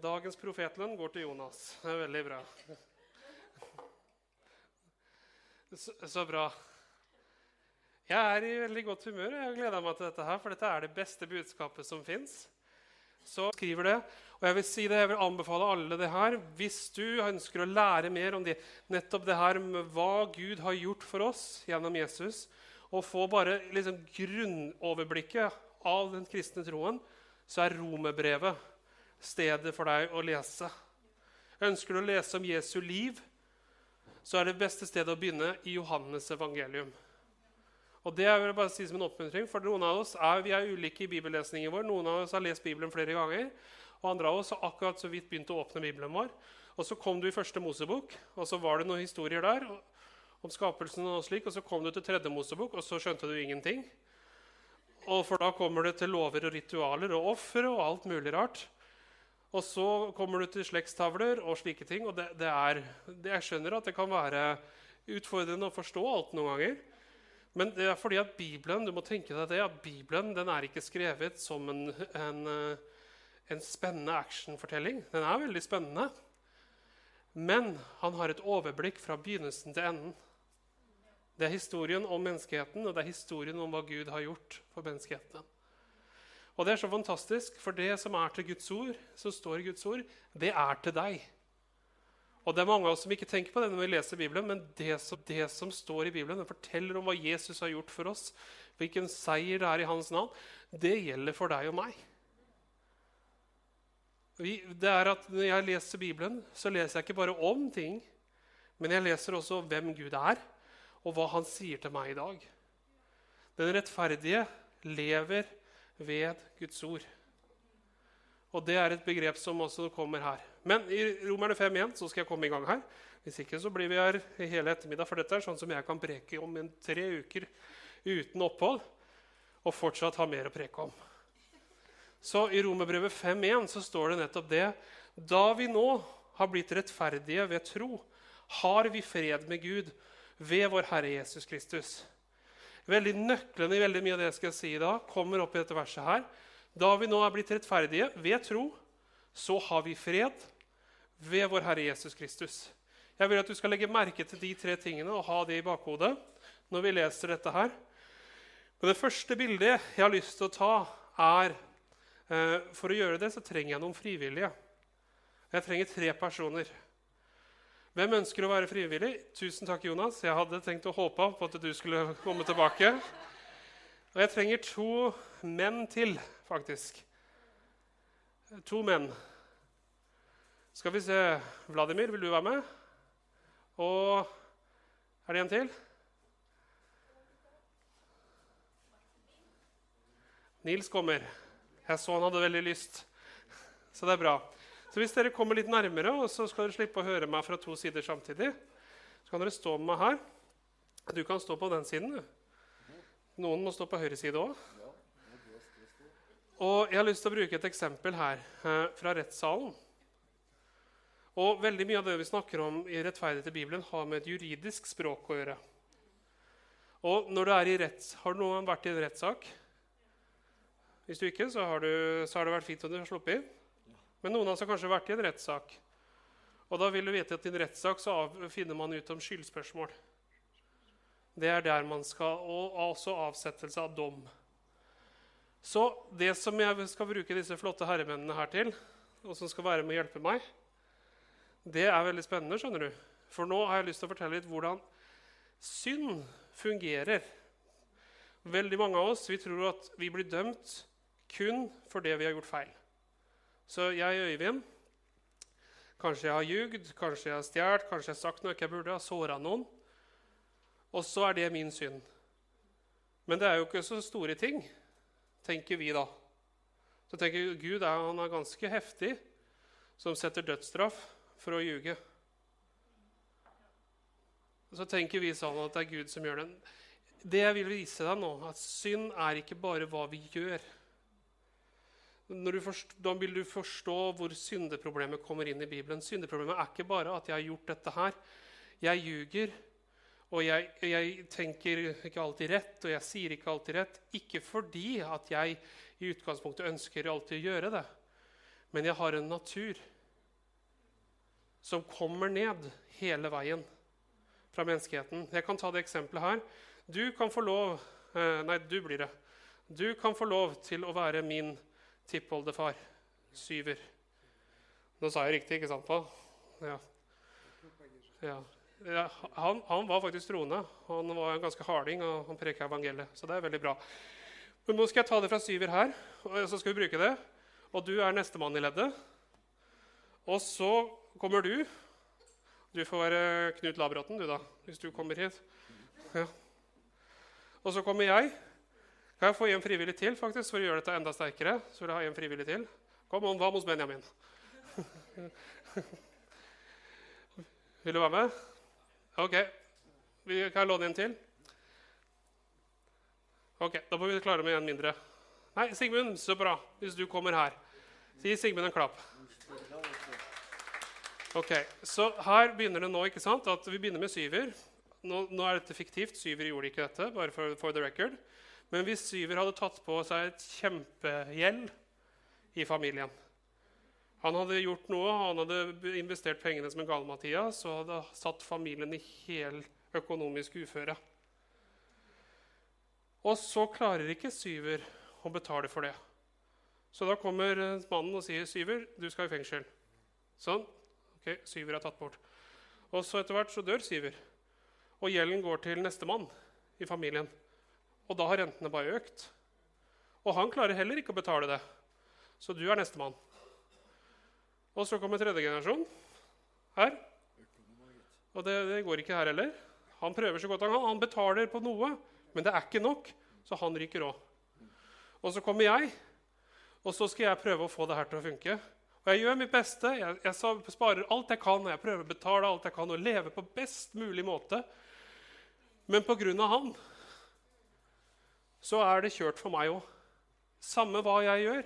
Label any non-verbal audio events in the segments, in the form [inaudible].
Og dagens profetlønn går til Jonas. Det er veldig bra. Så, så, bra. Jeg er i veldig godt humør. Jeg gleder meg til dette her, for dette er det beste budskapet som fins. Så skriver det. Og jeg vil si det, jeg vil anbefale alle det her. Hvis du ønsker å lære mer om det, nettopp det her med hva Gud har gjort for oss gjennom Jesus, og få bare liksom grunnoverblikket av den kristne troen, så er romerbrevet stedet for deg å lese. Ønsker du å lese om Jesu liv, så er det beste stedet å begynne i Johannes evangelium. Og det vil jeg bare si som en oppmuntring, for Noen av oss er, vi er ulike i bibellesningen vår. Noen av oss har lest Bibelen flere ganger, og andre av oss har akkurat så vidt begynt å åpne Bibelen vår. Og Så kom du i første Mosebok, og så var det noen historier der om skapelsen. Og slik, og så kom du til tredje Mosebok, og så skjønte du ingenting. Og For da kommer det til lover og ritualer og ofre og alt mulig rart. Og så kommer du til slektstavler og slike ting. Og det, det er, det jeg skjønner at det kan være utfordrende å forstå alt noen ganger. Men det er fordi at Bibelen du må tenke deg det, at Bibelen den er ikke skrevet som en, en, en spennende actionfortelling. Den er veldig spennende. Men han har et overblikk fra begynnelsen til enden. Det er historien om menneskeheten, og det er historien om hva Gud har gjort for menneskeheten. Og det er så fantastisk, for det som er til Guds ord, som står i Guds ord, det er til deg. Og det er mange av oss som ikke tenker på det når vi leser Bibelen, men det som, det som står i Bibelen, det forteller om hva Jesus har gjort for oss, hvilken seier det er i hans navn, det gjelder for deg og meg. Vi, det er at Når jeg leser Bibelen, så leser jeg ikke bare om ting, men jeg leser også hvem Gud er, og hva han sier til meg i dag. Den rettferdige lever ved Guds ord. Og Det er et begrep som også kommer her. Men i Romerne 5 igjen, så skal jeg komme i gang her. Hvis ikke så blir vi her hele ettermiddag, for dette er sånn som jeg kan preke om en tre uker uten opphold. Og fortsatt ha mer å preke om. Så I Romerbrevet 5.1 så står det nettopp det. Da vi nå har blitt rettferdige ved tro, har vi fred med Gud ved vår Herre Jesus Kristus. Veldig Nøklene i veldig mye av det jeg skal si da, kommer opp i dette verset her. Da vi nå er blitt rettferdige ved tro, så har vi fred ved vår Herre Jesus Kristus. Jeg vil at du skal legge merke til de tre tingene og ha det i bakhodet når vi leser dette her. Men det første bildet jeg har lyst til å ta, er eh, For å gjøre det så trenger jeg noen frivillige. Jeg trenger tre personer. Hvem ønsker å være frivillig? Tusen takk, Jonas. Jeg hadde tenkt å håpe på at du skulle komme tilbake. Og jeg trenger to menn til, faktisk. To menn. Skal vi se Vladimir, vil du være med? Og er det en til? Nils kommer. Jeg så han hadde veldig lyst, så det er bra. Så hvis dere kommer litt nærmere, og så skal dere slippe å høre meg fra to sider samtidig, så kan dere stå med meg her. Du kan stå på den siden. Noen må stå på høyre side òg. Og jeg har lyst til å bruke et eksempel her eh, fra rettssalen. Og veldig Mye av det vi snakker om i rettferdighet i Bibelen, har med et juridisk språk å gjøre. Og når du er i retts, Har du noen vært i en rettssak? Hvis du ikke, så har, du, så har det vært fint om du har sluppet. Men noen av oss har kanskje vært i en rettssak. Og da vil du vite at I en rettssak så finner man ut om skyldspørsmål. Det er der man skal, Og også avsettelse av dom. Så det som jeg skal bruke disse flotte herremennene her til, og som skal være med å hjelpe meg, det er veldig spennende. skjønner du. For nå har jeg lyst til å fortelle litt hvordan synd fungerer. Veldig mange av oss vi tror at vi blir dømt kun for det vi har gjort feil. Så jeg og Øyvind Kanskje jeg har ljugd, kanskje jeg har stjålet, kanskje jeg har sagt noe jeg ikke burde, har såra noen. Og så er det min synd. Men det er jo ikke så store ting, tenker vi da. Så tenker Gud er, han er ganske heftig, som setter dødsstraff for å ljuge. Så tenker vi sånn at det er Gud som gjør det. Det jeg vil vise deg nå, at synd er ikke bare hva vi gjør. Forst, da vil du forstå hvor syndeproblemet kommer inn i Bibelen. Syndeproblemet er ikke bare at jeg har gjort dette her. Jeg ljuger, og jeg, jeg, tenker ikke alltid rett, og jeg sier ikke alltid rett. Ikke fordi at jeg i utgangspunktet ønsker alltid å gjøre det, men jeg har en natur som kommer ned hele veien fra menneskeheten. Jeg kan ta det eksempelet her. Du kan få lov eh, Nei, du blir det. Du kan få lov til å være min tippoldefar. Syver. Nå sa jeg riktig, ikke sant? Paul? Ja. ja. ja han, han, var faktisk troende. Han var en ganske harding, og han preka evangeliet. Så det er veldig bra. Men nå skal jeg ta det fra syver her, og så skal vi bruke det. Og du er nestemann i leddet. Og så kommer du. Du får være Knut Labråten, du, da, hvis du kommer hit. Ja. Og så kommer jeg. Kan jeg få en frivillig til faktisk, for å gjøre dette enda sterkere? Så vil jeg ha en frivillig til. Kom on, hva hos Benjamin? [laughs] vil du være med? Ok. Kan jeg låne en til? Ok, Da får vi klare med en mindre. Nei, Sigmund, så bra hvis du kommer her. Gi Sigmund en klapp. Ok, Så her begynner det nå ikke sant, at vi begynner med syver. Nå, nå er dette fiktivt. Syver gjorde ikke dette. bare for, for the record. Men hvis Syver hadde tatt på seg et kjempegjeld i familien Han hadde gjort noe, han hadde investert pengene som en gale-Mathias og hadde satt familien i hel økonomisk uføre. Og så klarer ikke Syver å betale for det. Så da kommer mannen og sier, 'Syver, du skal i fengsel.' Sånn. Ok, Syver er tatt bort. Og så etter hvert så dør Syver. Og gjelden går til nestemann i familien. Og da har rentene bare økt. Og han klarer heller ikke å betale det. Så du er nestemann. Og så kommer tredje generasjon her. Og det, det, går ikke her heller. Han prøver så godt han kan. Han betaler på noe, men det er ikke nok, så han ryker òg. Og så kommer jeg, og så skal jeg prøve å få det her til å funke. Og jeg gjør mitt beste. Jeg, jeg sparer alt jeg kan, og jeg prøver å betale alt jeg kan og leve på best mulig måte. Men pga. han så er det kjørt for meg òg. Samme hva jeg gjør,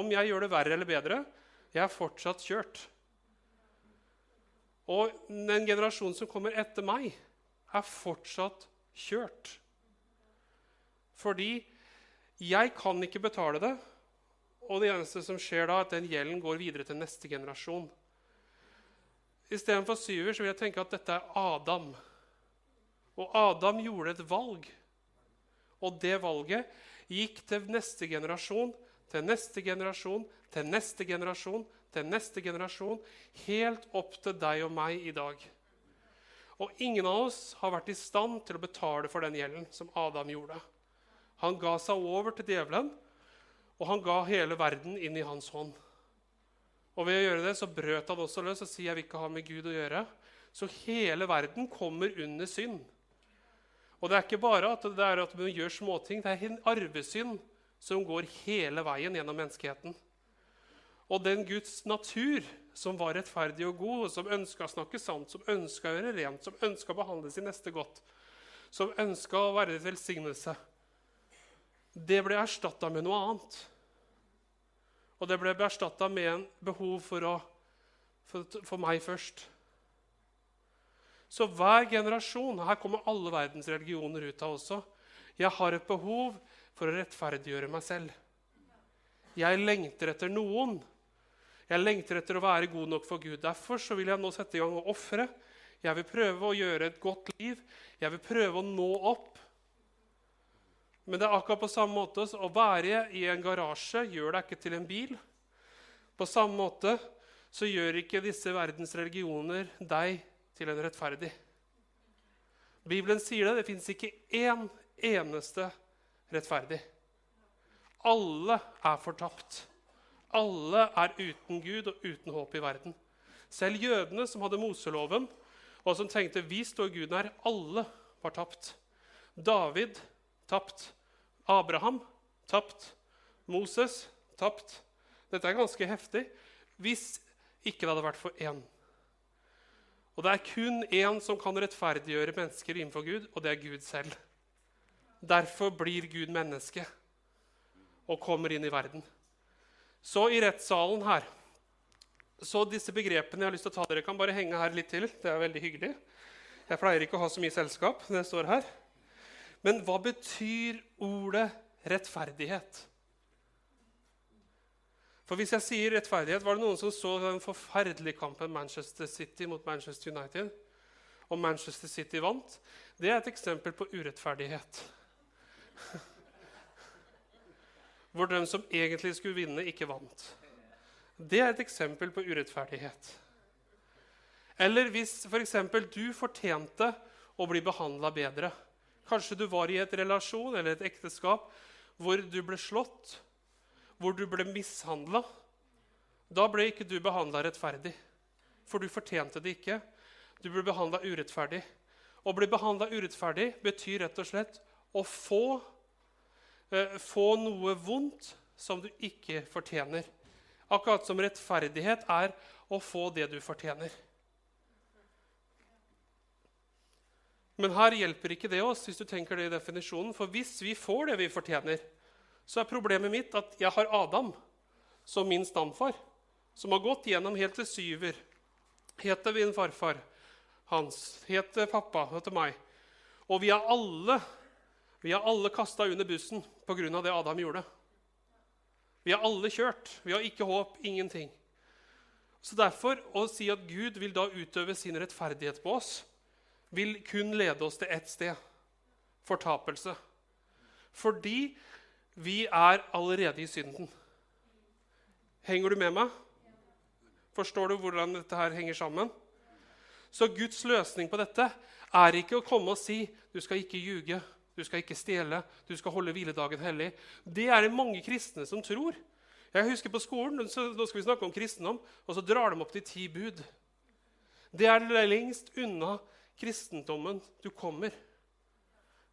om jeg gjør det verre eller bedre, jeg er fortsatt kjørt. Og den generasjonen som kommer etter meg, er fortsatt kjørt. Fordi jeg kan ikke betale det, og det eneste som skjer da, er at den gjelden går videre til neste generasjon. Istedenfor syver så vil jeg tenke at dette er Adam. Og Adam gjorde et valg og det valget gikk til neste generasjon, til neste generasjon, til neste generasjon, til neste generasjon, helt opp til deg og meg i dag. Og ingen av oss har vært i stand til å betale for den gjelden som Adam gjorde. Han ga seg over til djevelen, og han ga hele verden inn i hans hånd. Og ved å gjøre det så brøt han også løs og sier jeg vil ikke ha med Gud å gjøre. Så hele verden kommer under synd. Og det er ikke bare at det er at man gjør småting. Det er en arvesynd som går hele veien gjennom menneskeheten. Og den Guds natur som var rettferdig og god, som ønska å snakke sant, som ønska å gjøre rent, som ønska å behandle sin neste godt, som ønska å være et velsignelse, det ble erstatta med noe annet. Og det ble erstatta med en behov for, å, for, for meg først. Så hver generasjon Her kommer alle verdens religioner ut av også. Jeg har et behov for å rettferdiggjøre meg selv. Jeg lengter etter noen. Jeg lengter etter å være god nok for Gud. Derfor vil jeg nå sette i gang og ofre. Jeg vil prøve å gjøre et godt liv. Jeg vil prøve å nå opp. Men det er akkurat på samme måte å være i en garasje gjør deg ikke til en bil. På samme måte så gjør ikke disse verdens religioner deg til en rettferdig. Bibelen sier det. Det fins ikke én eneste rettferdig. Alle er fortapt. Alle er uten Gud og uten håp i verden. Selv jødene som hadde Moseloven, og som tenkte vi står Gud nær, alle var tapt. David tapt. Abraham tapt. Moses tapt. Dette er ganske heftig. Hvis ikke det hadde vært for én Og det er kun én som kan rettferdiggjøre mennesker innenfor Gud, og det er Gud selv. Derfor blir Gud menneske og kommer inn i verden. Så i rettssalen her Så disse begrepene jeg har lyst til å ta dere kan bare henge her litt til. Det er veldig hyggelig. Jeg pleier ikke å ha så mye selskap jeg står her. Men hva betyr ordet rettferdighet? For hvis jeg sier rettferdighet, Var det noen som så den forferdelige kampen Manchester City mot Manchester United? Og Manchester City vant? Det er et eksempel på urettferdighet. [laughs] Hvor den som egentlig skulle vinne, ikke vant. Det er et eksempel på urettferdighet. Eller hvis f.eks. For du fortjente å bli behandla bedre. Kanskje du var i et relasjon eller et ekteskap hvor du ble slått hvor du ble mishandla, da ble ikke du behandla rettferdig. For du fortjente det ikke. Du ble behandla urettferdig. Å bli behandla urettferdig betyr rett og slett å få, eh, få noe vondt som du ikke fortjener. Akkurat som rettferdighet er å få det du fortjener. Men her hjelper ikke det oss, hvis du tenker det i definisjonen. For hvis vi får det vi fortjener, så er problemet mitt at jeg har Adam som min stamfar, som har gått gjennom helt til syver. Heter min farfar hans, Heter pappa til meg. Og vi er alle, vi er alle kasta under bussen pga. det Adam gjorde. Vi er alle kjørt. Vi har ikke håp, ingenting. Så derfor, Å si at Gud vil da utøve sin rettferdighet på oss, vil kun lede oss til ett sted fortapelse. Fordi vi er allerede i synden. Henger du med meg? Forstår du hvordan dette her henger sammen? Så Guds løsning på dette er ikke å komme og si du skal ikke ljuge, du skal ikke stjele, du skal holde hviledagen hellig. Det er det mange kristne som tror. Jeg husker På skolen så, nå skal vi snakke om kristendom, og så drar de opp de ti bud. Det er lengst unna kristendommen du kommer.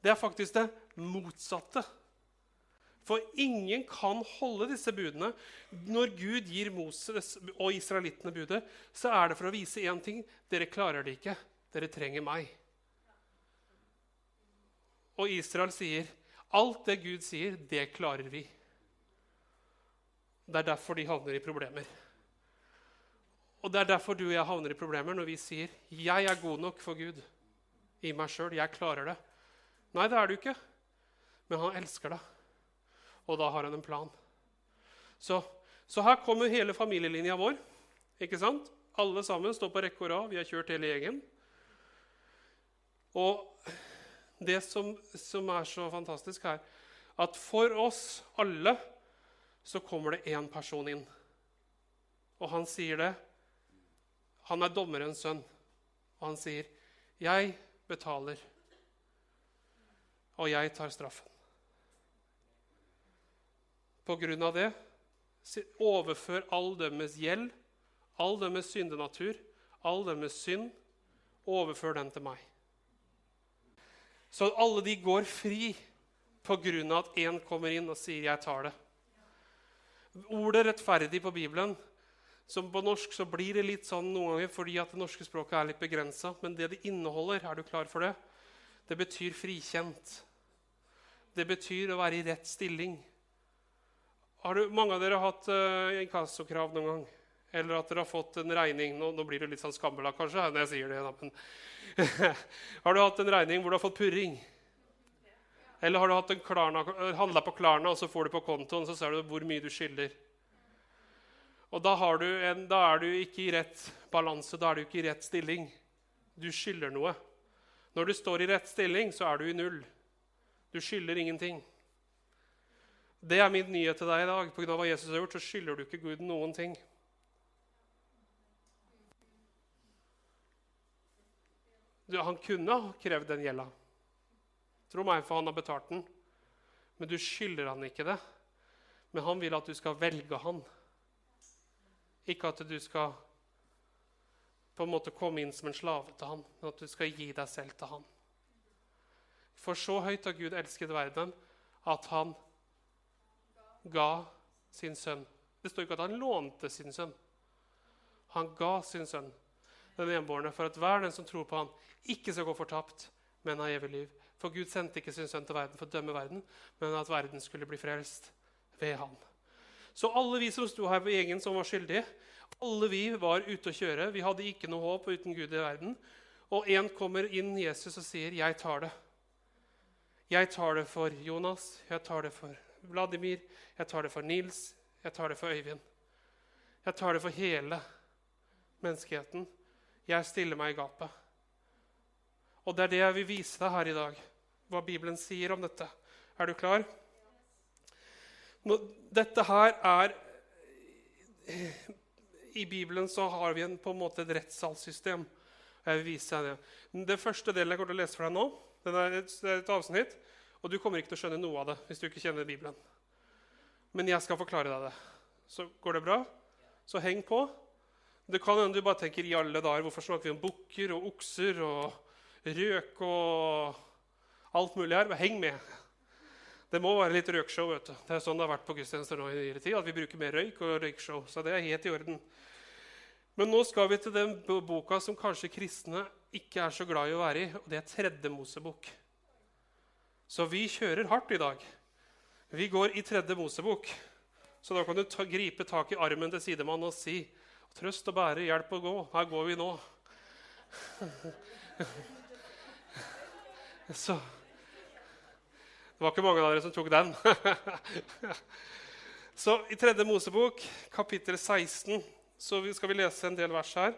Det er faktisk det motsatte. For ingen kan holde disse budene. Når Gud gir Moses og israelittene budet, så er det for å vise én ting dere klarer det ikke. Dere trenger meg. Og Israel sier, 'Alt det Gud sier, det klarer vi'. Det er derfor de havner i problemer. Og det er derfor du og jeg havner i problemer når vi sier, 'Jeg er god nok for Gud i meg sjøl. Jeg klarer det.' Nei, det er du ikke. Men han elsker deg og da har han en plan. Så, så her kommer hele familielinja vår. ikke sant? Alle sammen står på rekke og rad. Vi har kjørt hele gjengen. Og det som, som er så fantastisk her, at for oss alle så kommer det én person inn. Og han sier det. Han er dommerens sønn. Og han sier, 'Jeg betaler, og jeg tar straffen'. På grunn av det overfør all deres gjeld, all deres syndenatur, all deres synd, overfør den til meg. Så alle de går fri på grunn av at én kommer inn og sier 'jeg tar det'. Ordet 'rettferdig' på Bibelen som på norsk så blir det litt sånn noen ganger fordi at det norske språket er litt begrensa. Men det det inneholder, er du klar for det? Det betyr frikjent. Det betyr å være i rett stilling. Har du, mange av dere hatt uh, inkassokrav noen gang? Eller at dere har fått en regning Nå, nå blir det litt sånn skammelapp kanskje, når jeg sier det. Da, men [laughs] har du hatt en regning hvor du har fått purring? Eller har du hatt handla på Klarna, og så får du på kontoen, så ser du hvor mye du skylder? Og da, en, da, er du ikke i rett balanse, da er du ikke i rett stilling. Du skylder noe. Når du står i rett stilling, så er du i null. Du skylder ingenting. Det er min nyhet til deg i dag. Pga. hva Jesus har gjort, så skylder du ikke Gud noen ting. Du, han kunne ha krevd den gjelda. Tro meg, for han har betalt den. Men du skylder han ikke det. Men han vil at du skal velge han. Ikke at du skal på en måte komme inn som en slave til han, men at du skal gi deg selv til han. For så høyt har Gud elsket verden at han ga sin sønn. Det står ikke at han lånte sin sønn. Han ga sin sønn. den enbårne, for at hver den som tror på han, ikke skal gå fortapt, men ha evig liv. For Gud sendte ikke sin sønn til verden for å dømme verden, men at verden skulle bli frelst ved han. Så alle vi som sto her på gjengen som var skyldige, alle vi var ute å kjøre. Vi hadde ikke noe håp uten Gud i verden. Og én kommer inn Jesus og sier, 'Jeg tar det'. Jeg tar det for Jonas, jeg tar det for Vladimir, jeg tar det for Nils, jeg tar det for Øyvind. Jeg tar det for hele menneskeheten. Jeg stiller meg i gapet. Og det er det jeg vil vise deg her i dag, hva Bibelen sier om dette. Er du klar? Dette her er I Bibelen så har vi en, på en måte et rettssalssystem. Jeg vil vise deg det. Den første delen jeg kommer til å lese for deg nå, den er et, et avsnitt, og du kommer ikke til å skjønne noe av det hvis du ikke kjenner Bibelen. Men jeg skal forklare deg det. Så går det bra? Så heng på. Det kan hende du bare tenker i alle dager, hvorfor snakker vi om bukker og okser og røk og alt mulig her? Men heng med. Det må være litt røkshow. vet du. Det er sånn det har vært på gudstjenester nå i nyere tid, at vi bruker mer røyk og røykshow. Så det er helt i orden. Men nå skal vi til den boka som kanskje kristne ikke er så glad i å være i, og det er Tredje Mosebok. Så vi kjører hardt i dag. Vi går i Tredje Mosebok. Så da kan du ta, gripe tak i armen til sidemannen og si Trøst og bære, hjelp å gå. Her går vi nå. [laughs] Så Det var ikke mange av dere som tok den. [laughs] Så i Tredje Mosebok, kapittel 16, så skal vi lese en del vers her.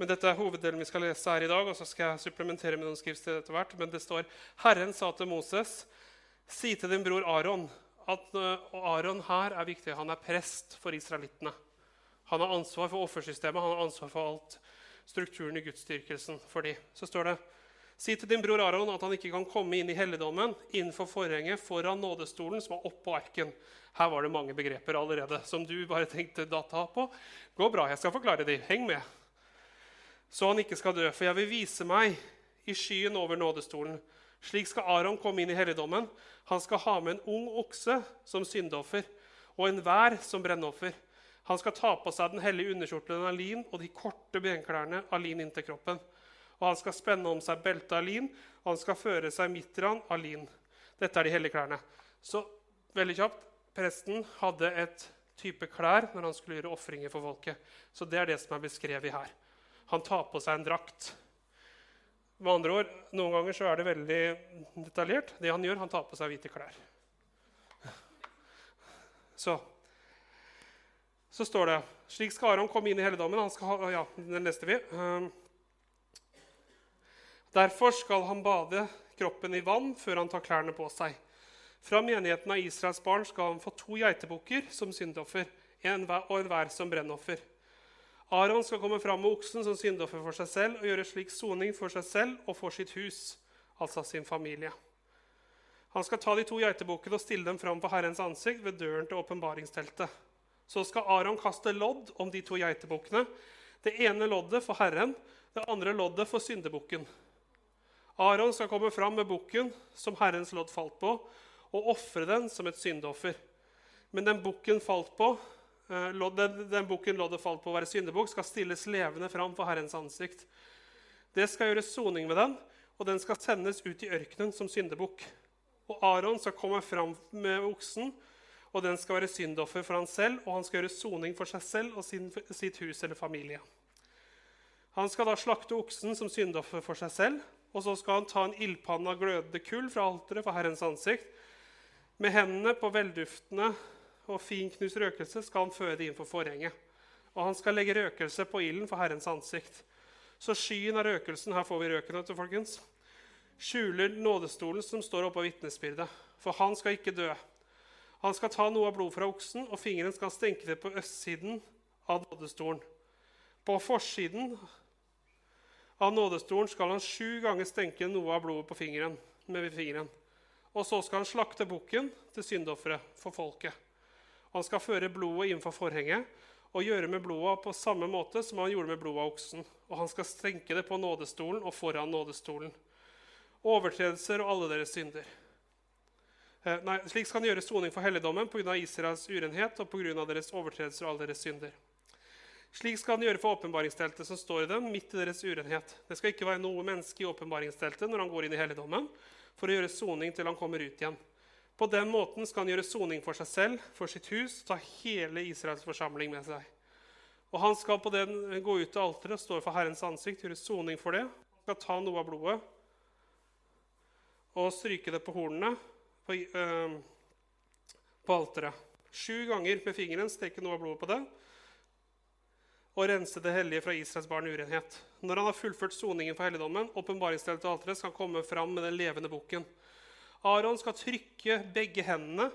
Men dette er hoveddelen vi skal lese her i dag, og så skal jeg supplementere med noen skriftsteder etter hvert. Men det står Herren sa til Moses, si til din bror Aron at og Aron her er viktig. Han er prest for israelittene. Han har ansvar for offersystemet, han har ansvar for alt strukturen i gudsdyrkelsen for dem. Så står det Si til din bror Aron at han ikke kan komme inn i helligdommen innenfor forhenget foran nådestolen som er oppå arken. Her var det mange begreper allerede som du bare tenkte data på. Går bra, jeg skal forklare de. Heng med. Så han ikke skal dø. For jeg vil vise meg i skyen over nådestolen. Slik skal Aron komme inn i helligdommen. Han skal ha med en ung okse som syndoffer og enhver som brennoffer. Han skal ta på seg den hellige underkjortelen av lin og de korte benklærne av lin inntil kroppen. Og han skal spenne om seg beltet av lin, og han skal føre seg mitran av lin. Dette er de hellige klærne. Så veldig kjapt presten hadde et type klær når han skulle gjøre ofringer for folket. Så det er det som er beskrevet her. Han tar på seg en drakt. Med andre ord, Noen ganger så er det veldig detaljert. Det han gjør, han tar på seg hvite klær. Så så står det slik skal Aron komme inn i helligdommen. Han skal ha, ja, den leste vi. Um, Derfor skal han bade kroppen i vann før han tar klærne på seg. Fra menigheten av Israels barn skal han få to geitebukker som syndoffer en og enhver som brennoffer. Aron skal komme fram med oksen som syndoffer for seg selv og gjøre slik soning for seg selv og for sitt hus, altså sin familie. Han skal ta de to geitebukkene og stille dem fram for Herrens ansikt ved døren til åpenbaringsteltet. Så skal Aron kaste lodd om de to geitebukkene. Det ene loddet for Herren, det andre loddet for syndebukken. Aron skal komme fram med bukken som Herrens lodd falt på, og ofre den som et syndoffer. Men den bukken falt på, den, den boken loddet falt på å være syndebukk, skal stilles levende fram for Herrens ansikt. Det skal gjøres soning med den, og den skal sendes ut i ørkenen som syndebukk. Og Aron skal komme fram med oksen og den skal være syndoffer for han selv, og han skal gjøre soning for seg selv og sin, sitt hus eller familie. Han skal da slakte oksen som syndoffer for seg selv, og så skal han ta en ildpanne av glødende kull fra alteret for Herrens ansikt. Med hendene på velduftende og finknust røkelse skal han føre det inn for forhenget. Og han skal legge røkelse på ilden for Herrens ansikt. Så skyen av røkelsen her får vi røken etter, folkens, skjuler nådestolen som står oppå vitnesbyrdet. For han skal ikke dø. Han skal ta noe av blodet fra oksen, og fingeren skal stenke det på østsiden av nådestolen. På forsiden av nådestolen skal han sju ganger stenke noe av blodet på fingeren, med fingeren. Og så skal han slakte bukken til syndofferet for folket. Han skal føre blodet innenfor forhenget og gjøre med blodet på samme måte som han gjorde med blodet av oksen. Og han skal stenke det på nådestolen og foran nådestolen. Overtredelser og alle deres synder. Eh, nei, slik skal han gjøre soning for helligdommen pga. Israels urenhet og pga. deres overtredelser og alle deres synder. Slik skal han gjøre for åpenbaringsteltet som står i dem, midt i deres urenhet. Det skal ikke være noe menneske i åpenbaringsteltet når han går inn i helligdommen, for å gjøre soning til han kommer ut igjen. På den måten skal han gjøre soning for seg selv, for sitt hus, ta hele Israels forsamling med seg. Og han skal på den gå ut til alteret og stå for Herrens ansikt, gjøre soning for det. Han skal ta noe av blodet og stryke det på hornene på, øh, på alteret. Sju ganger med fingeren steke noe av blodet på det og rense det hellige fra Israels barn urenhet. Når han har fullført soningen for helligdommen, åpenbaringsstedet til alteret, skal han komme fram med den levende bukken. Aron skal trykke begge hendene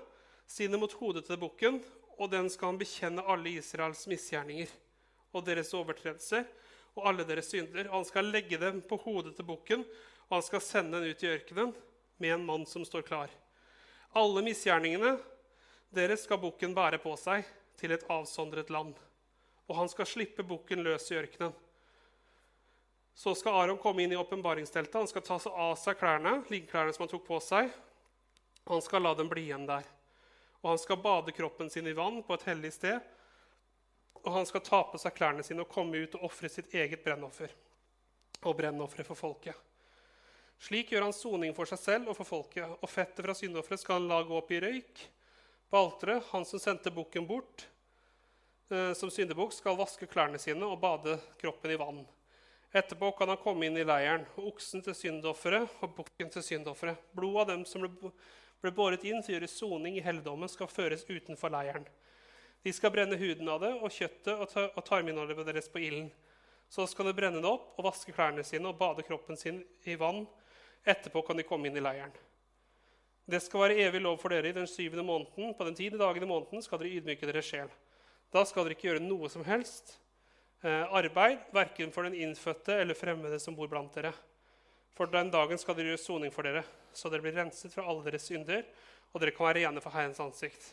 sine mot hodet til bukken, og den skal han bekjenne alle Israels misgjerninger og deres overtredelser og alle deres synder. Han skal legge dem på hodet til bukken, og han skal sende den ut i ørkenen med en mann som står klar. Alle misgjerningene deres skal bukken bære på seg til et avsondret land og han skal slippe bukken løs i ørkenen. Så skal Aron komme inn i åpenbaringsteltet. Han skal ta av seg klærne, liggeklærne som han tok på seg, han skal la dem bli igjen der. Og han skal bade kroppen sin i vann på et hellig sted. Og han skal ta på seg klærne sine og komme ut og ofre sitt eget brennoffer og brennofferet for folket. Slik gjør han soning for seg selv og for folket, og fettet fra syndofferet skal han la gå opp i røyk på alteret. Han som sendte bukken bort, Eh, som syndebukk skal vaske klærne sine og bade kroppen i vann. Etterpå kan han komme inn i leiren, oksen til syndofferet og bukken til syndofferet. Blodet av dem som ble, ble båret inn til å gjøre soning i helligdommen, skal føres utenfor leiren. De skal brenne huden av det og kjøttet og, ta, og tarminnholdet deres på ilden. Så skal de brenne det opp og vaske klærne sine og bade kroppen sin i vann. Etterpå kan de komme inn i leiren. Det skal være evig lov for dere i den syvende måneden. På den tiende dagen i måneden skal dere ydmyke deres sjel. Da skal dere ikke gjøre noe som helst arbeid, verken for den innfødte eller fremmede som bor blant dere. For den dagen skal dere gjøre soning for dere, så dere blir renset fra alle deres synder, og dere kan være rene for Herrens ansikt.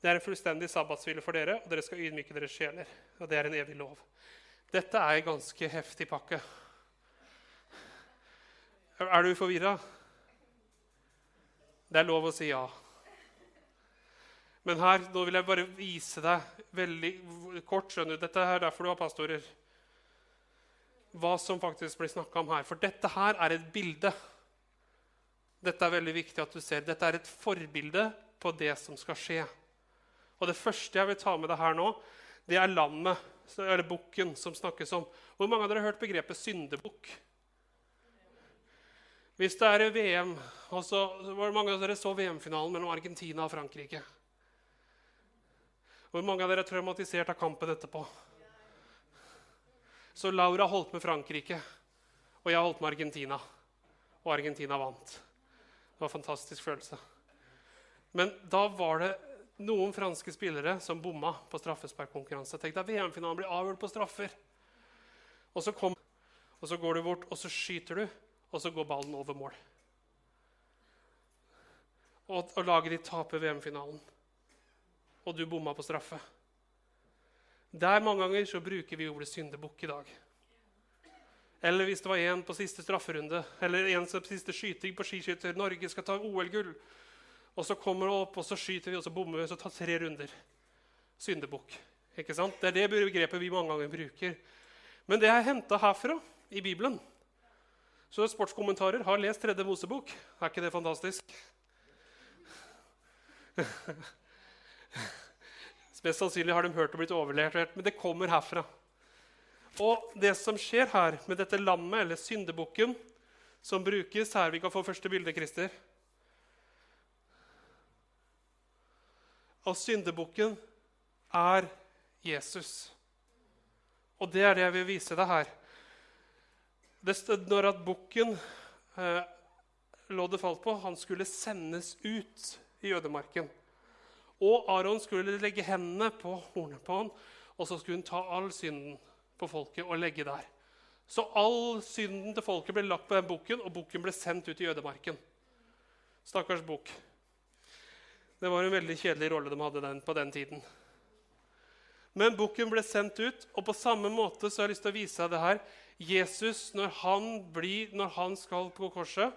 Det er en fullstendig sabbatshvile for dere, og dere skal ydmyke deres sjeler. Og det er en evig lov. Dette er en ganske heftig pakke. Er du forvirra? Det er lov å si ja. Men her, nå vil jeg bare vise deg veldig kort skjønner du, Dette er derfor du har pastorer. Hva som faktisk blir snakka om her. For dette her er et bilde. Dette er veldig viktig at du ser. Dette er et forbilde på det som skal skje. Og Det første jeg vil ta med deg her nå, det er lammet, eller bukken, som snakkes om. Hvor mange av dere har hørt begrepet syndebukk? Hvis det er VM, og så, Hvor mange av dere så VM-finalen mellom Argentina og Frankrike? Hvor mange av dere er traumatisert av kampen etterpå? Så Laura holdt med Frankrike, og jeg holdt med Argentina. Og Argentina vant. Det var en fantastisk følelse. Men da var det noen franske spillere som bomma på straffesparkkonkurranse. Tenk deg VM-finalen blir avgjort på straffer. Og så, kom, og så går du bort, og så skyter du, og så går ballen over mål. Og, og laget ditt taper VM-finalen og du bomma på straffe. Der mange ganger så bruker vi ordet syndebukk i dag. Eller hvis det var en på siste strafferunde, eller en som siste skyting på skiskytter. Norge skal ta OL-gull. Og så kommer det opp, og så skyter vi, og så bommer vi, og så tar tre runder. Syndebukk. Ikke sant? Det er det begrepet vi mange ganger bruker. Men det er henta herfra, i Bibelen. Så sportskommentarer har lest Tredje Mosebok. Er ikke det fantastisk? [laughs] [laughs] Mest sannsynlig har de hørt og blitt overlevert, men det kommer herfra. Og det som skjer her med dette lammet, eller syndebukken, som brukes her Vi kan få første bilde, Christer. Og syndebukken er Jesus. Og det er det jeg vil vise deg her. Det, når at bukken eh, loddet falt på, han skulle sendes ut i ødemarken. Og Aron skulle legge hendene på hornet på han, og så skulle hun ta all synden på folket og legge der. Så all synden til folket ble lagt på den bukken, og bukken ble sendt ut i ødemarken. Stakkars bukk. Det var en veldig kjedelig rolle de hadde den, på den tiden. Men bukken ble sendt ut, og på samme måte så har jeg lyst til å vise deg det her. Jesus, når han, blir, når han skal på korset,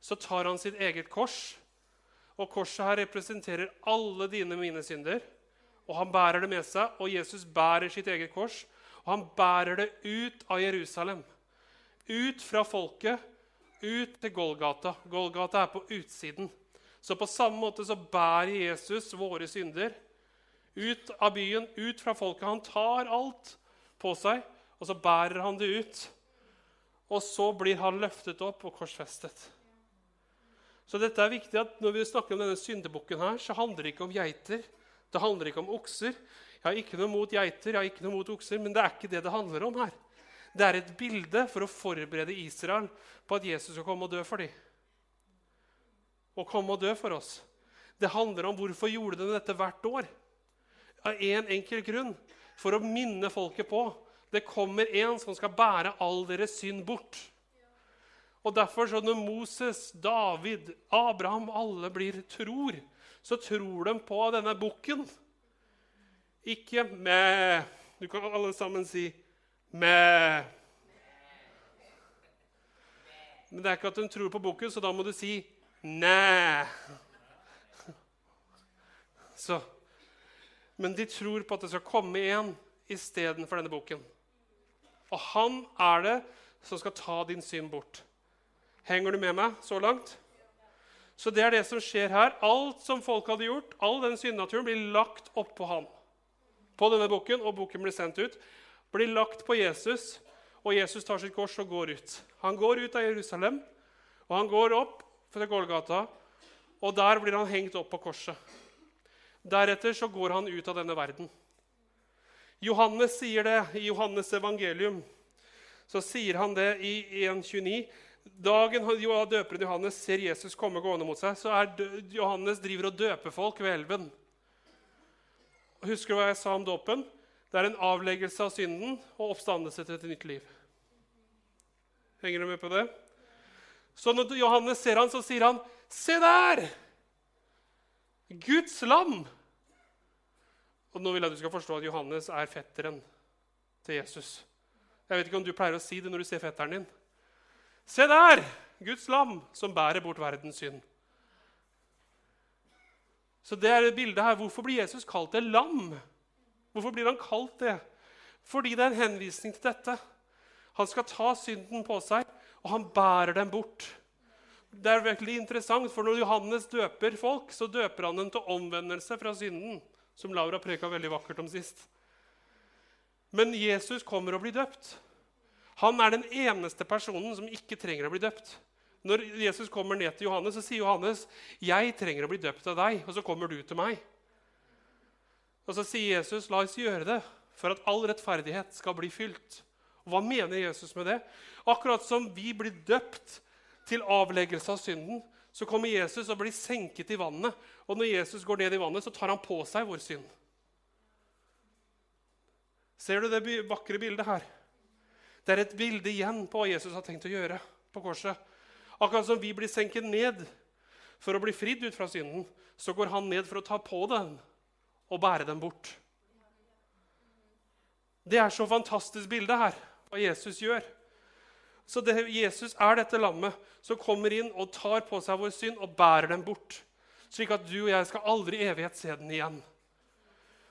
så tar han sitt eget kors og korset her representerer alle dine mine synder. Og han bærer det med seg, og Jesus bærer sitt eget kors. Og han bærer det ut av Jerusalem. Ut fra folket, ut til Golgata. Golgata er på utsiden. Så på samme måte så bærer Jesus våre synder ut av byen, ut fra folket. Han tar alt på seg, og så bærer han det ut. Og så blir han løftet opp og korsfestet. Så dette er viktig at Når vi snakker om denne syndebukken, her, så handler det ikke om geiter. Det handler ikke om okser. Jeg har ikke noe mot geiter, jeg har ikke noe mot okser, men det er ikke det det handler om her. Det er et bilde for å forberede Israel på at Jesus skal komme og dø for dem. Og komme og dø for oss. Det handler om hvorfor gjorde de dette hvert år. Av én en enkel grunn. For å minne folket på det kommer en som skal bære all deres synd bort. Og derfor, så når Moses, David, Abraham, alle blir tror, så tror de på denne bukken. Ikke med Du kan alle sammen si med. Men det er ikke at de tror på bukken, så da må du si næ. Så. Men de tror på at det skal komme en istedenfor denne bukken. Og han er det som skal ta din synd bort. Henger du med meg så langt? Så det er det som skjer her. Alt som folk hadde gjort, all den syndnaturen, blir lagt oppå han. På denne bukken, og bukken blir sendt ut. Blir lagt på Jesus, og Jesus tar sitt kors og går ut. Han går ut av Jerusalem, og han går opp fra Gålgata, og der blir han hengt opp på korset. Deretter så går han ut av denne verden. Johannes sier det i Johannes' evangelium. Så sier han det i 1.29. Dagen døperen Johannes ser Jesus komme gående mot seg, så er Johannes driver og døper folk ved elven. Husker du hva jeg sa om dåpen? Det er en avleggelse av synden og oppstandelse til et nytt liv. Henger du med på det? Så når Johannes ser han, så sier han, 'Se der! Guds lam!' Og nå vil jeg at du skal forstå at Johannes er fetteren til Jesus. Jeg vet ikke om du pleier å si det når du ser fetteren din. Se der! Guds lam som bærer bort verdens synd. Så det er bildet her. Hvorfor blir Jesus kalt et lam? Hvorfor blir han kalt det? Fordi det er en henvisning til dette. Han skal ta synden på seg, og han bærer den bort. Det er virkelig interessant, for Når Johannes døper folk, så døper han dem til omvendelse fra synden, som Laura preka veldig vakkert om sist. Men Jesus kommer og blir døpt. Han er den eneste personen som ikke trenger å bli døpt. Når Jesus kommer ned til Johannes, så sier Johannes, 'Jeg trenger å bli døpt av deg.' Og så kommer du til meg. Og så sier Jesus, 'La oss gjøre det for at all rettferdighet skal bli fylt.' Og Hva mener Jesus med det? Akkurat som vi blir døpt til avleggelse av synden, så kommer Jesus og blir senket i vannet. Og når Jesus går ned i vannet, så tar han på seg vår synd. Ser du det vakre bildet her? Det er et bilde igjen på hva Jesus har tenkt å gjøre på korset. Akkurat som vi blir senket ned for å bli fridd ut fra synden, så går han ned for å ta på den og bære den bort. Det er så fantastisk bilde her, hva Jesus gjør. Så det, Jesus er dette lammet som kommer inn og tar på seg vår synd og bærer den bort. Slik at du og jeg skal aldri i evighet se den igjen.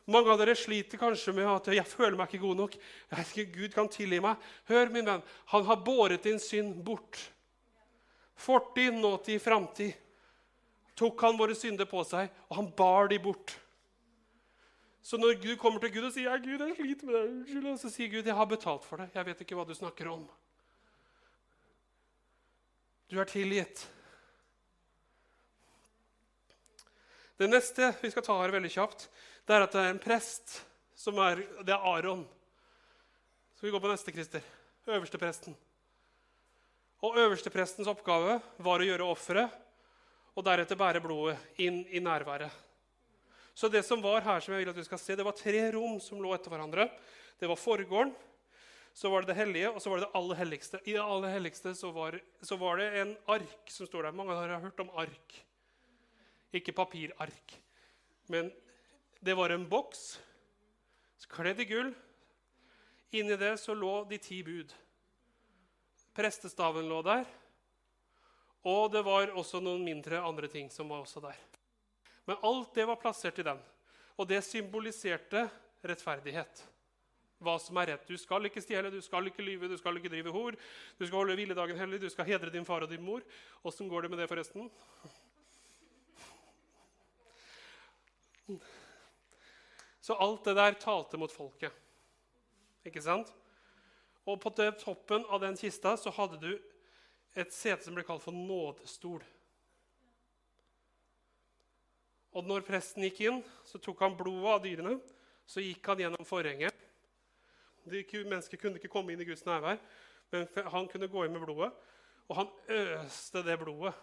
Mange av dere sliter kanskje med at 'jeg føler meg ikke god nok'. Jeg vet ikke, Gud kan tilgi meg. Hør, min venn, han har båret din synd bort. Fortid, nåtid, framtid. Tok han våre synder på seg, og han bar de bort. Så når Gud kommer til Gud og sier 'Gud, jeg sliter med deg', unnskyld, så sier Gud 'Jeg har betalt for det. Jeg vet ikke hva du snakker om'. Du er tilgitt. Det neste vi skal ta her veldig kjapt, det er at det er en prest som er Det er Aron. Så vi går på neste, Christer. Øverstepresten. Og øversteprestens oppgave var å gjøre offeret og deretter bære blodet inn i nærværet. Så det som var her, som jeg vil at du skal se, det var tre rom som lå etter hverandre. Det var forgården, så var det det hellige, og så var det det aller helligste. I det aller helligste så var, så var det en ark som står der. Mange har hørt om ark. Ikke papirark, men det var en boks kledd i gull. Inni det så lå de ti bud. Prestestaven lå der. Og det var også noen mindre andre ting som var også der. Men alt det var plassert i den. Og det symboliserte rettferdighet. hva som er rett. Du skal ikke stjele, du skal ikke lyve, du skal ikke drive hor. Du skal holde hviledagen hellig, du skal hedre din far og din mor. Åssen går det med det, forresten? Så alt det der talte mot folket. Ikke sant? Og på toppen av den kista så hadde du et sete som ble kalt for nådestol. Og når presten gikk inn, så tok han blodet av dyrene. Så gikk han gjennom forhenget. Mennesker kunne ikke komme inn i Guds nærvær, men han kunne gå inn med blodet. Og han øste det blodet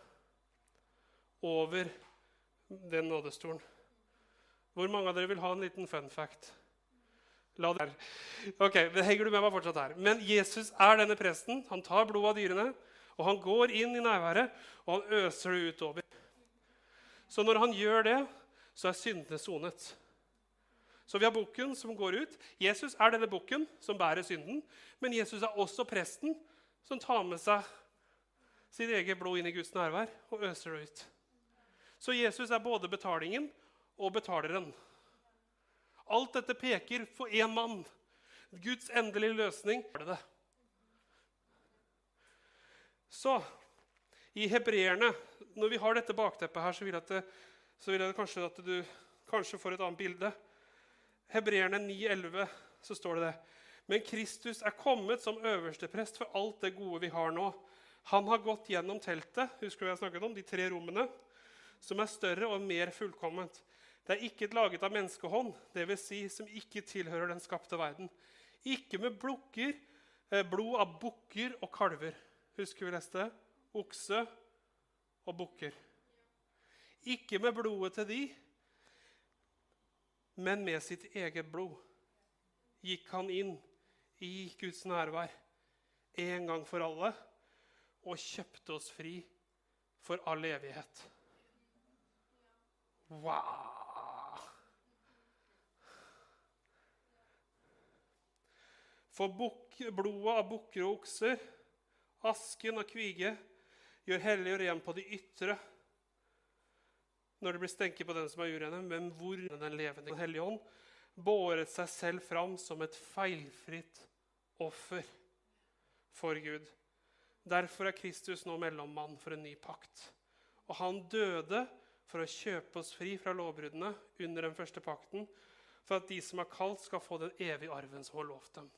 over den nådestolen. Hvor mange av dere vil ha en liten fun fact? La det være. Ok, det henger du med meg fortsatt her. Men Jesus er denne presten. Han tar blodet av dyrene, og han går inn i nærværet, og han øser det utover. Så når han gjør det, så er syndene sonet. Så vi har bukken som går ut. Jesus er denne bukken som bærer synden. Men Jesus er også presten som tar med seg sitt eget blod inn i Guds nærvær og øser det ut. Så Jesus er både betalingen og betaleren. Alt dette peker for én mann. Guds endelige løsning var det. Så i hebreerne Når vi har dette bakteppet her, så vil jeg, at, så vil jeg kanskje at du kanskje får et annet bilde. Hebreerne 9,11 så står det det. Men Kristus er kommet som øversteprest for alt det gode vi har nå. Han har gått gjennom teltet, husker du jeg snakket om, de tre rommene, som er større og mer fullkomment. Det er ikke laget av menneskehånd, dvs. Si, som ikke tilhører den skapte verden. Ikke med blokker, eh, blod av bukker og kalver. Husker vi leste? Okse og bukker. Ikke med blodet til de, men med sitt eget blod gikk han inn i Guds nærvær en gang for alle og kjøpte oss fri for all evighet. Wow! For blodet av bukker og okser, asken og kvige, gjør hellig og ren på de ytre når det blir stenket på den som er urene, men hvor den levende Den hellige ånd båret seg selv fram som et feilfritt offer for Gud. Derfor er Kristus nå mellommann for en ny pakt. Og han døde for å kjøpe oss fri fra lovbruddene under den første pakten, for at de som er kalt, skal få den evige arven som har lovt dem.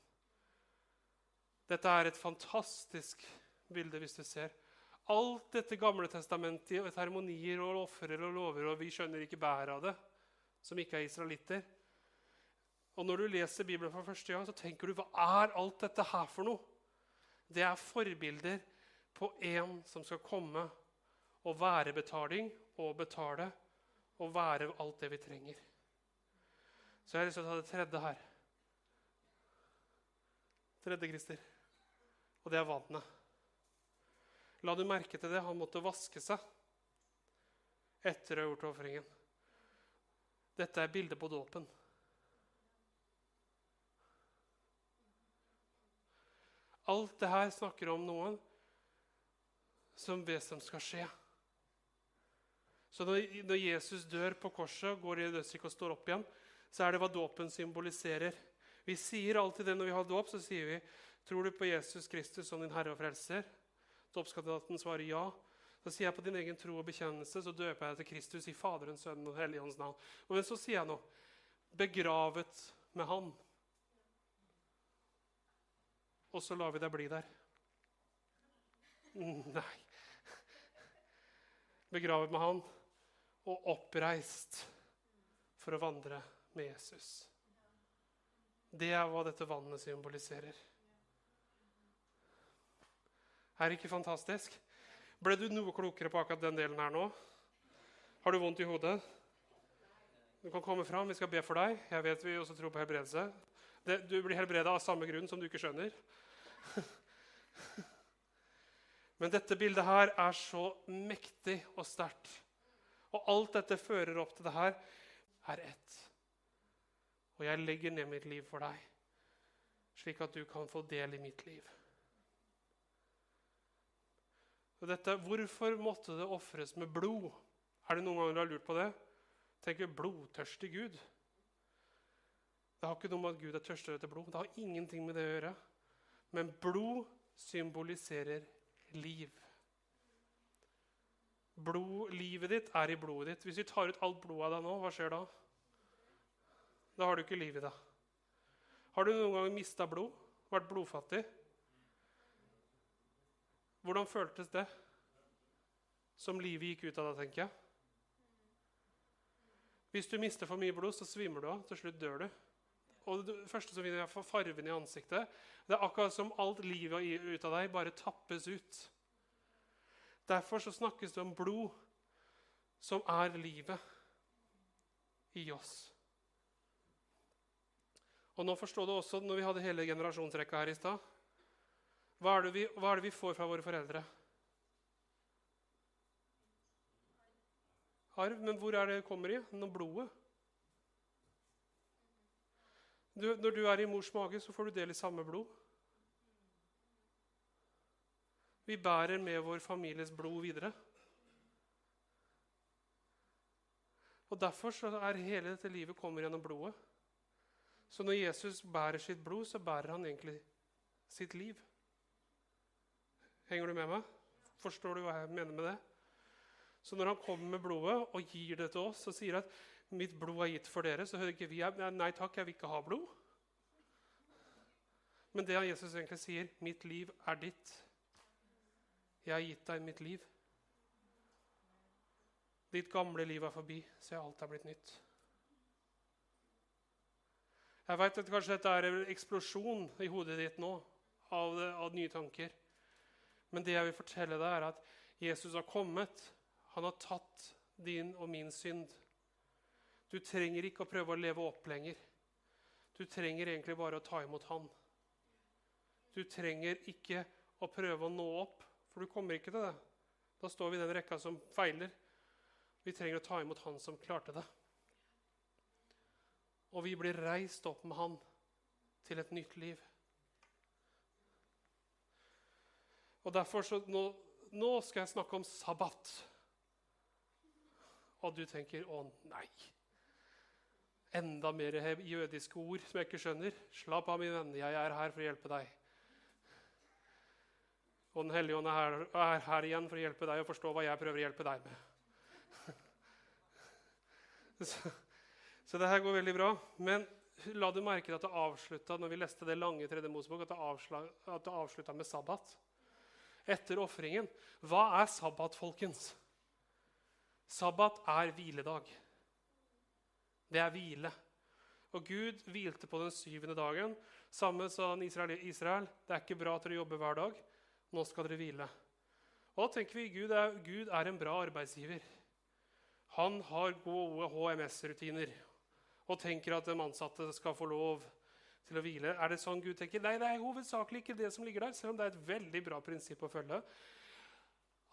Dette er et fantastisk bilde hvis du ser. Alt dette Gamle testamentet og seremonier og ofrer og lover, og vi skjønner ikke bæret av det, som ikke er israelitter. Og når du leser Bibelen for første gang, så tenker du hva er alt dette her for noe? Det er forbilder på en som skal komme og være betaling og betale og være alt det vi trenger. Så jeg har lyst til å ta det tredje her. Tredje, Christer og det er vannet. La du merke til det? Han måtte vaske seg etter å ha gjort ofringen. Dette er bildet på dåpen. Alt det her snakker om noen som vet som skal skje. Så når Jesus dør på korset, går i dødsriket og står opp igjen, så er det hva dåpen symboliserer. Vi sier alltid det når vi har dåp. så sier vi Tror du på Jesus Kristus som din Herre og Frelser? Dåpskandidaten svarer ja. Så sier jeg på din egen tro og bekjennelse så døper jeg deg til Kristus i Faderens, Sønnen og Helligåndens navn. Og så sier jeg noe. begravet med Han. Og så lar vi deg bli der. Nei. Begravet med Han og oppreist for å vandre med Jesus. Det er hva dette vannet symboliserer. Er det ikke fantastisk? Ble du noe klokere på akkurat den delen her nå? Har du vondt i hodet? Du kan komme fram. Vi skal be for deg. Jeg vet vi også tror på helbredelse. du blir helbreda av samme grunn som du ikke skjønner. [laughs] Men dette bildet her er så mektig og sterkt. Og alt dette fører opp til det her er ett. Og jeg legger ned mitt liv for deg, slik at du kan få del i mitt liv. Og dette, hvorfor måtte det ofres med blod? Er det noen ganger du har lurt på det? Tenker blodtørstig Gud. Det har ikke noe med at Gud er tørstig etter blod. Det har ingenting med det å gjøre. Men blod symboliserer liv. Blod, livet ditt er i blodet ditt. Hvis vi tar ut alt blodet av deg nå, hva skjer da? Da har du ikke liv i deg. Har du noen gang mista blod? Vært blodfattig? Hvordan føltes det? Som livet gikk ut av deg, tenker jeg. Hvis du mister for mye blod, så svimer du av. Til slutt dør du. Og det første som vinner, er farven i ansiktet. Det er akkurat som alt livet ut av deg bare tappes ut. Derfor så snakkes det om blod, som er livet i oss. Og nå forstår du også, når vi hadde hele generasjonsrekka her i stad hva, er det hva er det vi får fra våre foreldre? Arv. Men hvor er det kommer i? Når blodet. Du, når du er i mors mage, så får du del i samme blod. Vi bærer med vår families blod videre. Og Derfor så er hele dette livet kommer gjennom blodet. Så når Jesus bærer sitt blod, så bærer han egentlig sitt liv. Henger du med meg? Forstår du hva jeg mener med det? Så når han kommer med blodet og gir det til oss og sier at 'mitt blod er gitt for dere', så hører ikke vi 'nei takk, jeg vil ikke ha blod'. Men det Jesus egentlig sier, 'Mitt liv er ditt'. Jeg har gitt deg mitt liv. Ditt gamle liv er forbi, så alt er blitt nytt. Jeg veit at kanskje dette er en eksplosjon i hodet ditt nå av, av, nye tanker. Men det jeg vil fortelle deg, er at Jesus har kommet. Han har tatt din og min synd. Du trenger ikke å prøve å leve opp lenger. Du trenger egentlig bare å ta imot Han. Du trenger ikke å prøve å nå opp, for du kommer ikke til det. Da står vi i den rekka som feiler. Vi trenger å ta imot Han som klarte det. Og vi blir reist opp med Han til et nytt liv. Og derfor så, nå, nå skal jeg snakke om sabbat. Og du tenker 'Å, nei'. Enda mer jødiske ord som jeg ikke skjønner. Slapp av, min venn. Jeg er her for å hjelpe deg. Og Den hellige ånd er er her igjen for å hjelpe deg å forstå hva jeg prøver å hjelpe deg med. [laughs] Så, så det her går veldig bra. Men la du merke til at det avslutta når vi leste det lange tredje Mosebok, at det avslutta med sabbat? Etter ofringen. Hva er sabbat, folkens? Sabbat er hviledag. Det er hvile. Og Gud hvilte på den syvende dagen. Samme sa Israel, Israel. Det er ikke bra at dere jobber hver dag. Nå skal dere hvile. Og da tenker vi Gud er, Gud er en bra arbeidsgiver. Han har gode HMS-rutiner og tenker at de ansatte skal få lov til å hvile. Er det sånn Gud tenker? Nei, det er hovedsakelig ikke det som ligger der, selv om det er et veldig bra prinsipp å følge.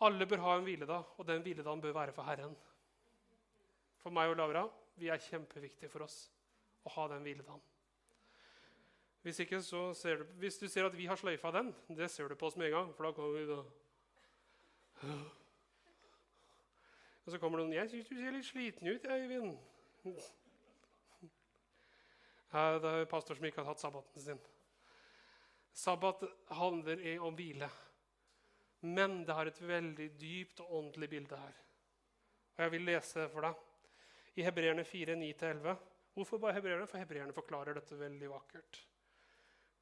Alle bør ha en hviledag, og den hviledagen bør være for Herren. For meg og Laura vi er kjempeviktige for oss å ha den hviledagen. Hvis, ikke, så ser du, hvis du ser at vi har sløyfa den, det ser du på oss med en gang. For da kommer vi da Og så kommer noen 'Jeg syns du ser litt sliten ut, Øyvind.' Det er jo pastor som ikke har tatt sabbaten sin. Sabbat handler om hvile. Men det har et veldig dypt og åndelig bilde her. Og Jeg vil lese for deg i Hebreerne 4, 9-11. Hvorfor bare hebreerne? For hebreerne forklarer dette veldig vakkert.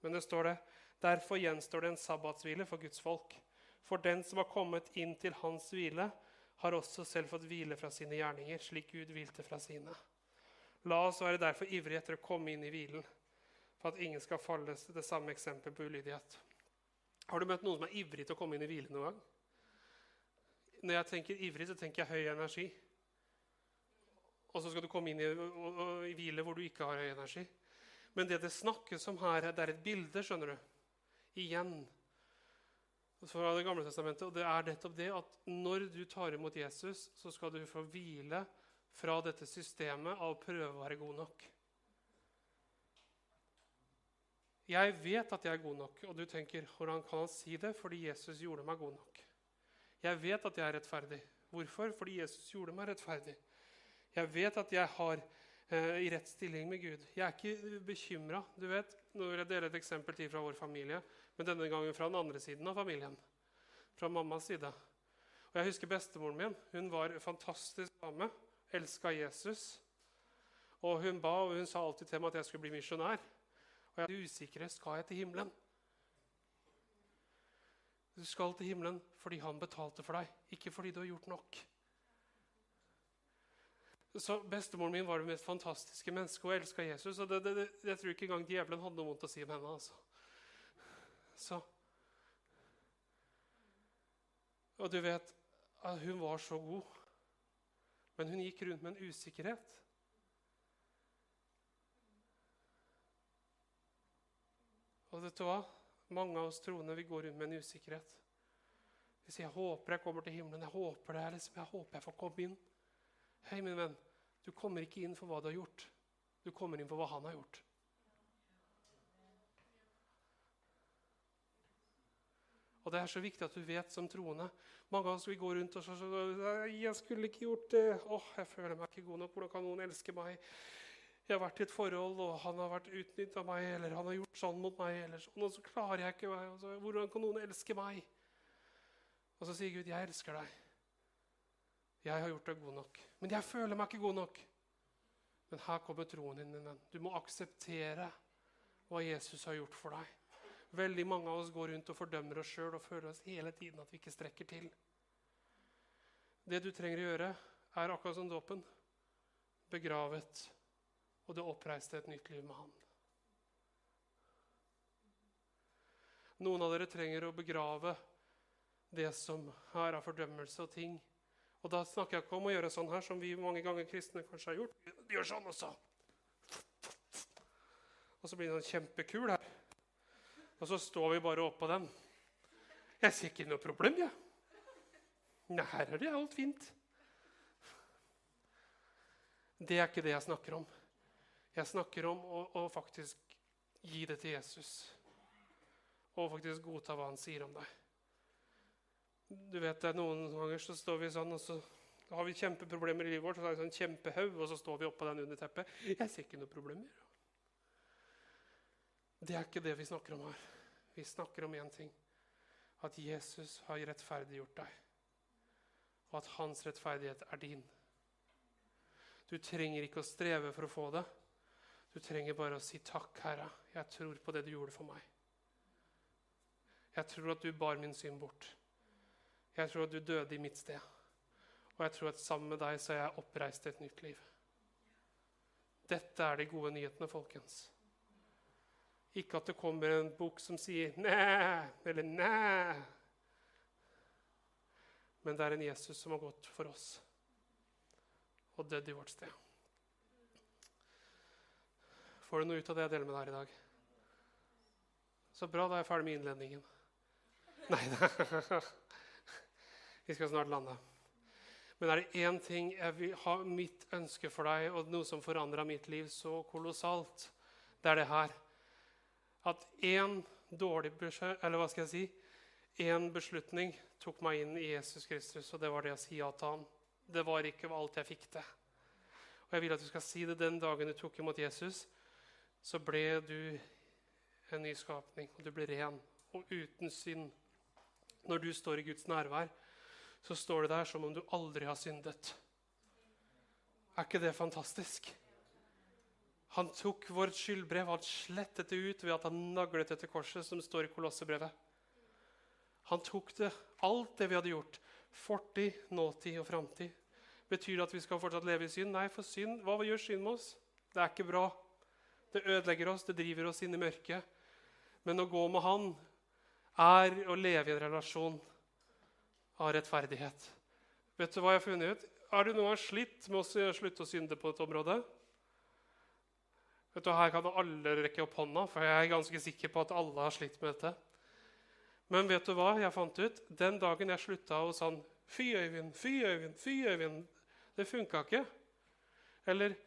Men det står det derfor gjenstår det en sabbatshvile for Guds folk. For den som har kommet inn til hans hvile, har også selv fått hvile fra sine gjerninger, slik Gud hvilte fra sine. La oss være derfor ivrige etter å komme inn i hvilen, for at ingen skal falle det samme eksempel på ulydighet. Har du møtt noen som er ivrig til å komme inn i hvile noen gang? Når jeg tenker ivrig, så tenker jeg høy energi. Og så skal du komme inn i, og, og, i hvile hvor du ikke har høy energi. Men det det snakkes om her, det er et bilde, skjønner du. Igjen. Fra Det gamle testamentet, og det er nettopp det at når du tar imot Jesus, så skal du få hvile fra dette systemet av å prøve å være god nok. Jeg vet at jeg er god nok, og du tenker hvordan kan han si det? Fordi Jesus gjorde meg god nok. Jeg vet at jeg er rettferdig. Hvorfor? Fordi Jesus gjorde meg rettferdig. Jeg vet at jeg har eh, i rett stilling med Gud. Jeg er ikke bekymra. Nå vil jeg dele et eksempel til fra vår familie, men denne gangen fra den andre siden av familien. Fra mammas side. Og Jeg husker bestemoren min. Hun var en fantastisk dame. Elska Jesus. Og Hun ba og hun sa alltid til meg at jeg skulle bli misjonær. Og jeg er usikker skal jeg til himmelen. Du skal til himmelen fordi han betalte for deg, ikke fordi du har gjort nok. Så Bestemoren min var det mest fantastiske mennesket og elska Jesus. og det, det, det, Jeg tror ikke engang djevelen hadde noe vondt å si om henne. altså. Så. Og du vet, hun var så god, men hun gikk rundt med en usikkerhet. Og vet du hva? Mange av oss troende vi går rundt med en usikkerhet. Vi sier 'Jeg håper jeg kommer til himmelen'. Jeg håper det liksom, jeg håper jeg får komme inn. Hei, min venn. Du kommer ikke inn for hva du har gjort. Du kommer inn for hva han har gjort. Og Det er så viktig at du vet som troende. Mange av oss vi går rundt og så, 'Jeg skulle ikke gjort det.' 'Åh, jeg føler meg ikke god nok. Hvordan kan noen elske meg?' Jeg har vært i et forhold, og han har vært utnytta meg, eller han har gjort sånn mot meg, eller sånn, og så klarer jeg ikke meg. Så, hvordan kan noen elske meg? Og så sier Gud, 'Jeg elsker deg'. Jeg har gjort deg god nok. Men jeg føler meg ikke god nok. Men her kommer troen din, min. Du må akseptere hva Jesus har gjort for deg. Veldig mange av oss går rundt og fordømmer oss sjøl og føler oss hele tiden at vi ikke strekker til. Det du trenger å gjøre, er akkurat som dåpen. Begravet og det oppreiste et nytt liv med Han. Noen av dere trenger å begrave det som er av fordømmelse og ting. Og da snakker jeg ikke om å gjøre sånn her, som vi mange ganger kristne kanskje har gjort. Gjør sånn også. Og så blir det en kjempekul her. Og så står vi bare oppå den. Jeg ser ikke noe problem, jeg. Nei, her er det alt fint. Det er ikke det jeg snakker om. Jeg snakker om å, å, faktisk gi det til Jesus. Og faktisk godta hva han sier om deg. Du vet, Noen ganger så står vi sånn, og så har vi kjempeproblemer i livet vårt. Så er det sånn kjempehaug, og så står vi oppå den under teppet. Jeg ser ikke noen problemer. Det er ikke det vi snakker om her. Vi snakker om én ting. At Jesus har rettferdiggjort deg. Og at hans rettferdighet er din. Du trenger ikke å streve for å få det. Du trenger bare å si takk, Herre. Jeg tror på det du gjorde for meg. Jeg tror at du bar min synd bort. Jeg tror at du døde i mitt sted. Og jeg tror at sammen med deg så er jeg oppreist til et nytt liv. Dette er de gode nyhetene, folkens. Ikke at det kommer en bok som sier 'næ' eller 'næ'. Men det er en Jesus som har gått for oss og dødd i vårt sted. Får du noe ut av det jeg deler med deg her i dag? Så bra, da er jeg ferdig med innledningen. Nei da. Vi skal snart lande. Men er det én ting jeg vil ha mitt ønske for deg, og noe som forandra mitt liv så kolossalt, det er det her. At én dårlig eller hva skal jeg si, én beslutning tok meg inn i Jesus Kristus, og det var det å si ja til ham. Det var ikke alt jeg fikk til. Og jeg vil at du skal si det den dagen du tok imot Jesus, så ble du en ny skapning, og du ble ren og uten synd. Når du står i Guds nærvær, så står det der som om du aldri har syndet. Er ikke det fantastisk? Han tok vårt skyldbrev, han slettet det ut ved at han naglet det til korset, som står i Kolossebrevet. Han tok det, alt det vi hadde gjort, fortid, nåtid og framtid. Betyr det at vi skal fortsatt leve i synd? Nei, for synd, hva gjør synd med oss? Det er ikke bra. Det ødelegger oss, det driver oss inn i mørket. Men å gå med Han er å leve i en relasjon av rettferdighet. Vet du hva jeg har funnet ut? Er du noen gang slitt med å slutte å synde på et område? Vet du, Her kan alle rekke opp hånda, for jeg er ganske sikker på at alle har slitt med dette. Men vet du hva jeg fant ut? Den dagen jeg slutta å sånn Fy, Øyvind, fy, Øyvind, fy, Øyvind. Det funka ikke. Eller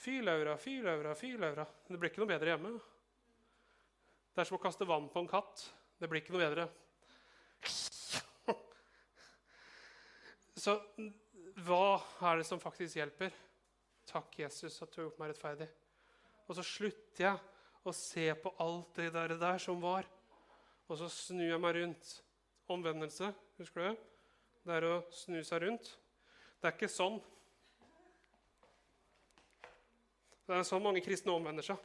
Fy, Laura, fy, Laura, fy, Laura. Det blir ikke noe bedre hjemme. Det er som å kaste vann på en katt. Det blir ikke noe bedre. Så hva er det som faktisk hjelper? takk, Jesus, at du har gjort meg rettferdig. Og så slutter jeg å se på alt det der, der som var. Og så snur jeg meg rundt. Omvendelse, husker du det? Er å snu seg rundt. Det er ikke sånn. Det er sånn mange kristne omvender seg.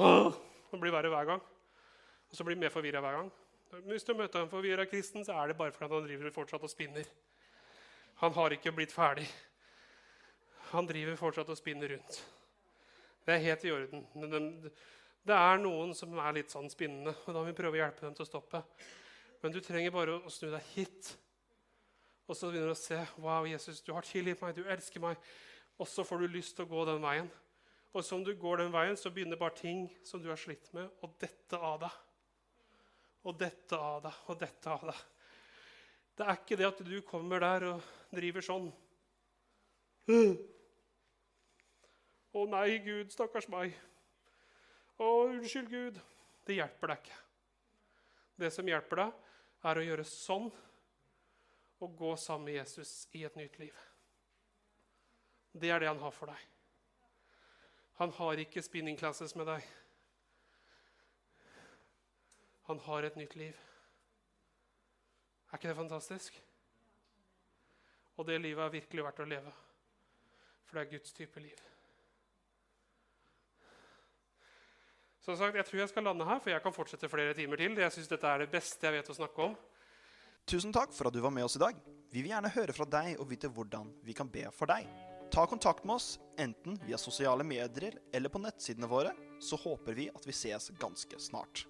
Åh, det blir verre hver gang. Og så blir mer forvirra hver gang. Hvis du møter en forvirra kristen, så er det bare fordi han driver fortsatt og spinner. Han har ikke blitt ferdig. Han driver fortsatt og spinner rundt. Det er helt i orden. Det er noen som er litt sånn spinnende, og da må vi prøve å hjelpe dem til å stoppe. Men du trenger bare å snu deg hit. Og så begynner du å se Wow, Jesus, du har tilgitt meg, du elsker meg. Og så får du lyst til å gå den veien. Og som du går den veien, så begynner bare ting som du har slitt med, å dette av deg. Og dette av deg, og dette av deg. Det er ikke det at du kommer der og driver sånn. Å nei, Gud, stakkars meg. Å, unnskyld, Gud. Det hjelper deg ikke. Det som hjelper deg, er å gjøre sånn og gå sammen med Jesus i et nytt liv. Det er det han har for deg. Han har ikke spinning classes med deg. Han har et nytt liv. Er ikke det fantastisk? Og det livet er virkelig verdt å leve. For det er Guds type liv. Som sagt, Jeg tror jeg skal lande her, for jeg kan fortsette flere timer til. Jeg synes dette er det beste jeg vet å snakke om. Tusen takk for at du var med oss i dag. Vi vil gjerne høre fra deg og vite hvordan vi kan be for deg. Ta kontakt med oss enten via sosiale medier eller på nettsidene våre, så håper vi at vi ses ganske snart.